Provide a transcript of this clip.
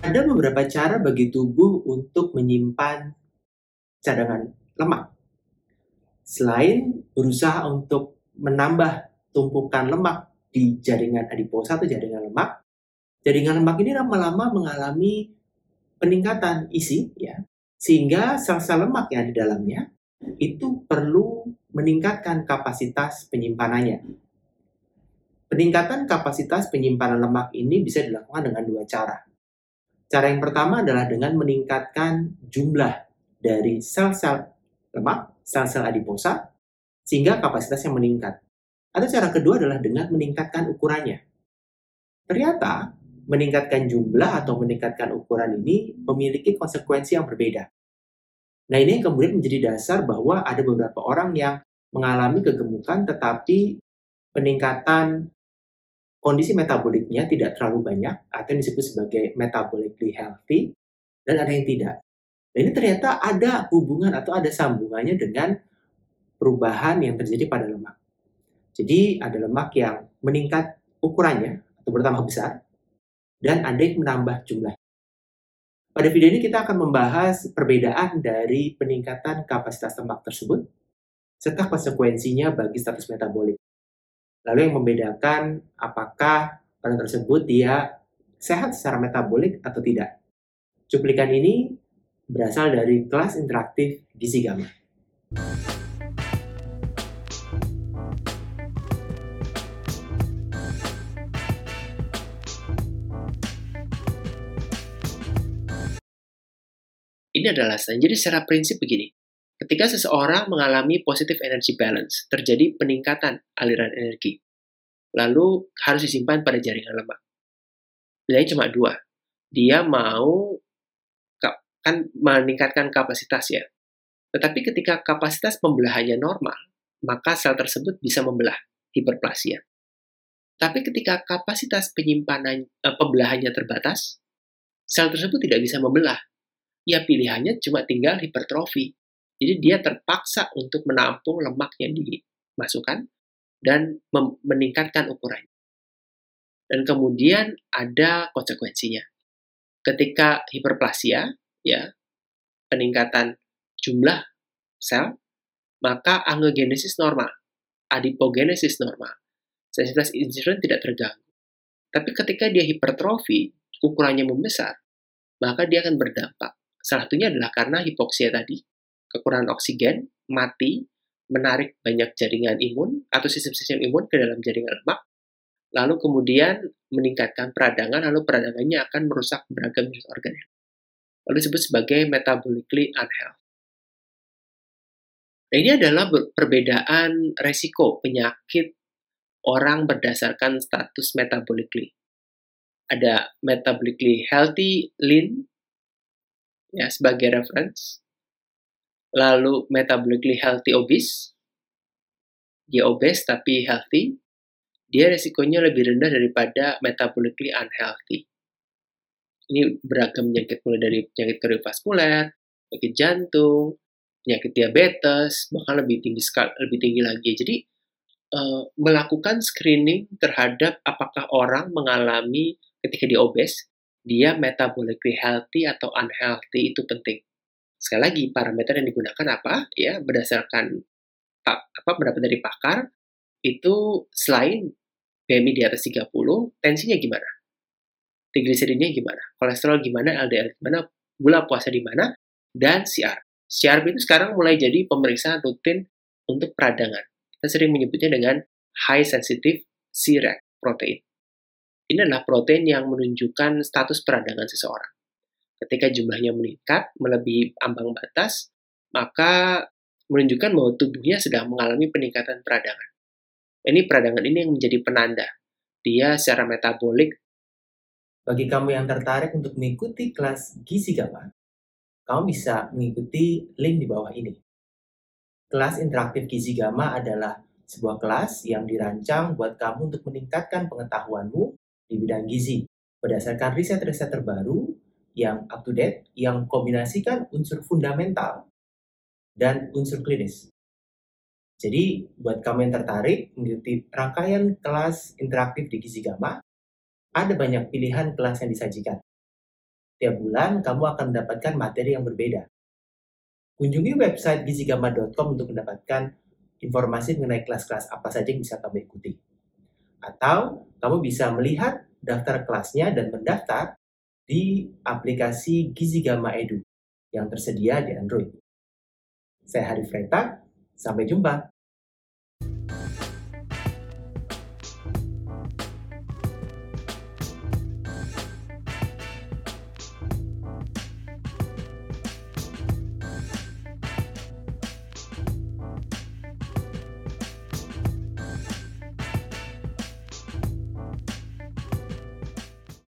Ada beberapa cara bagi tubuh untuk menyimpan cadangan lemak. Selain berusaha untuk menambah tumpukan lemak di jaringan adiposa atau jaringan lemak, jaringan lemak ini lama-lama mengalami peningkatan isi ya, sehingga sel-sel lemak yang di dalamnya itu perlu meningkatkan kapasitas penyimpanannya. Peningkatan kapasitas penyimpanan lemak ini bisa dilakukan dengan dua cara. Cara yang pertama adalah dengan meningkatkan jumlah dari sel-sel lemak, sel-sel adiposa, sehingga kapasitasnya meningkat. Atau cara kedua adalah dengan meningkatkan ukurannya. Ternyata, meningkatkan jumlah atau meningkatkan ukuran ini memiliki konsekuensi yang berbeda. Nah, ini yang kemudian menjadi dasar bahwa ada beberapa orang yang mengalami kegemukan tetapi peningkatan kondisi metaboliknya tidak terlalu banyak atau yang disebut sebagai metabolically healthy dan ada yang tidak. Dan ini ternyata ada hubungan atau ada sambungannya dengan perubahan yang terjadi pada lemak. Jadi ada lemak yang meningkat ukurannya atau bertambah besar dan ada yang menambah jumlah. Pada video ini kita akan membahas perbedaan dari peningkatan kapasitas lemak tersebut serta konsekuensinya bagi status metabolik. Lalu yang membedakan apakah orang tersebut dia sehat secara metabolik atau tidak. Cuplikan ini berasal dari kelas interaktif Gizi Gamma. Ini adalah alasan. Jadi secara prinsip begini. Ketika seseorang mengalami positive energy balance, terjadi peningkatan aliran energi. Lalu harus disimpan pada jaringan lemak. Pilihannya cuma dua. Dia mau kan meningkatkan kapasitas ya. Tetapi ketika kapasitas pembelahannya normal, maka sel tersebut bisa membelah hiperplasia. Tapi ketika kapasitas penyimpanan eh, pembelahannya terbatas, sel tersebut tidak bisa membelah. Ya pilihannya cuma tinggal hipertrofi. Jadi dia terpaksa untuk menampung lemak yang dimasukkan dan meningkatkan ukurannya. Dan kemudian ada konsekuensinya. Ketika hiperplasia, ya, peningkatan jumlah sel, maka angiogenesis normal, adipogenesis normal, sensitivitas insulin tidak terganggu. Tapi ketika dia hipertrofi, ukurannya membesar, maka dia akan berdampak. Salah satunya adalah karena hipoksia tadi, kekurangan oksigen, mati, menarik banyak jaringan imun atau sistem-sistem imun ke dalam jaringan lemak, lalu kemudian meningkatkan peradangan, lalu peradangannya akan merusak beragam jenis organ. Lalu disebut sebagai metabolically unhealthy. Nah, ini adalah perbedaan resiko penyakit orang berdasarkan status metabolically. Ada metabolically healthy, lean, ya sebagai reference lalu metabolically healthy obese, dia obes tapi healthy, dia resikonya lebih rendah daripada metabolically unhealthy. Ini beragam penyakit mulai dari penyakit kardiovaskuler, penyakit jantung, penyakit diabetes, bahkan lebih tinggi lebih tinggi lagi. Jadi uh, melakukan screening terhadap apakah orang mengalami ketika dia obes, dia metabolically healthy atau unhealthy itu penting. Sekali lagi, parameter yang digunakan apa? Ya, berdasarkan apa pendapat dari pakar, itu selain BMI di atas 30, tensinya gimana? Triglyceridnya gimana? Kolesterol gimana? LDL gimana? Gula puasa di mana? Dan CR. CRP itu sekarang mulai jadi pemeriksaan rutin untuk peradangan. Kita sering menyebutnya dengan high sensitive C-REC protein. Ini adalah protein yang menunjukkan status peradangan seseorang. Ketika jumlahnya meningkat, melebihi ambang batas, maka menunjukkan bahwa tubuhnya sedang mengalami peningkatan peradangan. Ini peradangan ini yang menjadi penanda. Dia secara metabolik. Bagi kamu yang tertarik untuk mengikuti kelas gizi gamma, kamu bisa mengikuti link di bawah ini. Kelas interaktif gizi gamma adalah sebuah kelas yang dirancang buat kamu untuk meningkatkan pengetahuanmu di bidang gizi berdasarkan riset-riset terbaru yang up to date yang kombinasikan unsur fundamental dan unsur klinis. Jadi, buat kamu yang tertarik mengikuti rangkaian kelas interaktif di Gizi Gama, ada banyak pilihan kelas yang disajikan. Tiap bulan, kamu akan mendapatkan materi yang berbeda. Kunjungi website gizigama.com untuk mendapatkan informasi mengenai kelas-kelas apa saja yang bisa kamu ikuti. Atau, kamu bisa melihat daftar kelasnya dan mendaftar di aplikasi Gizi Gama Edu yang tersedia di Android. Saya Hari Reta, sampai jumpa.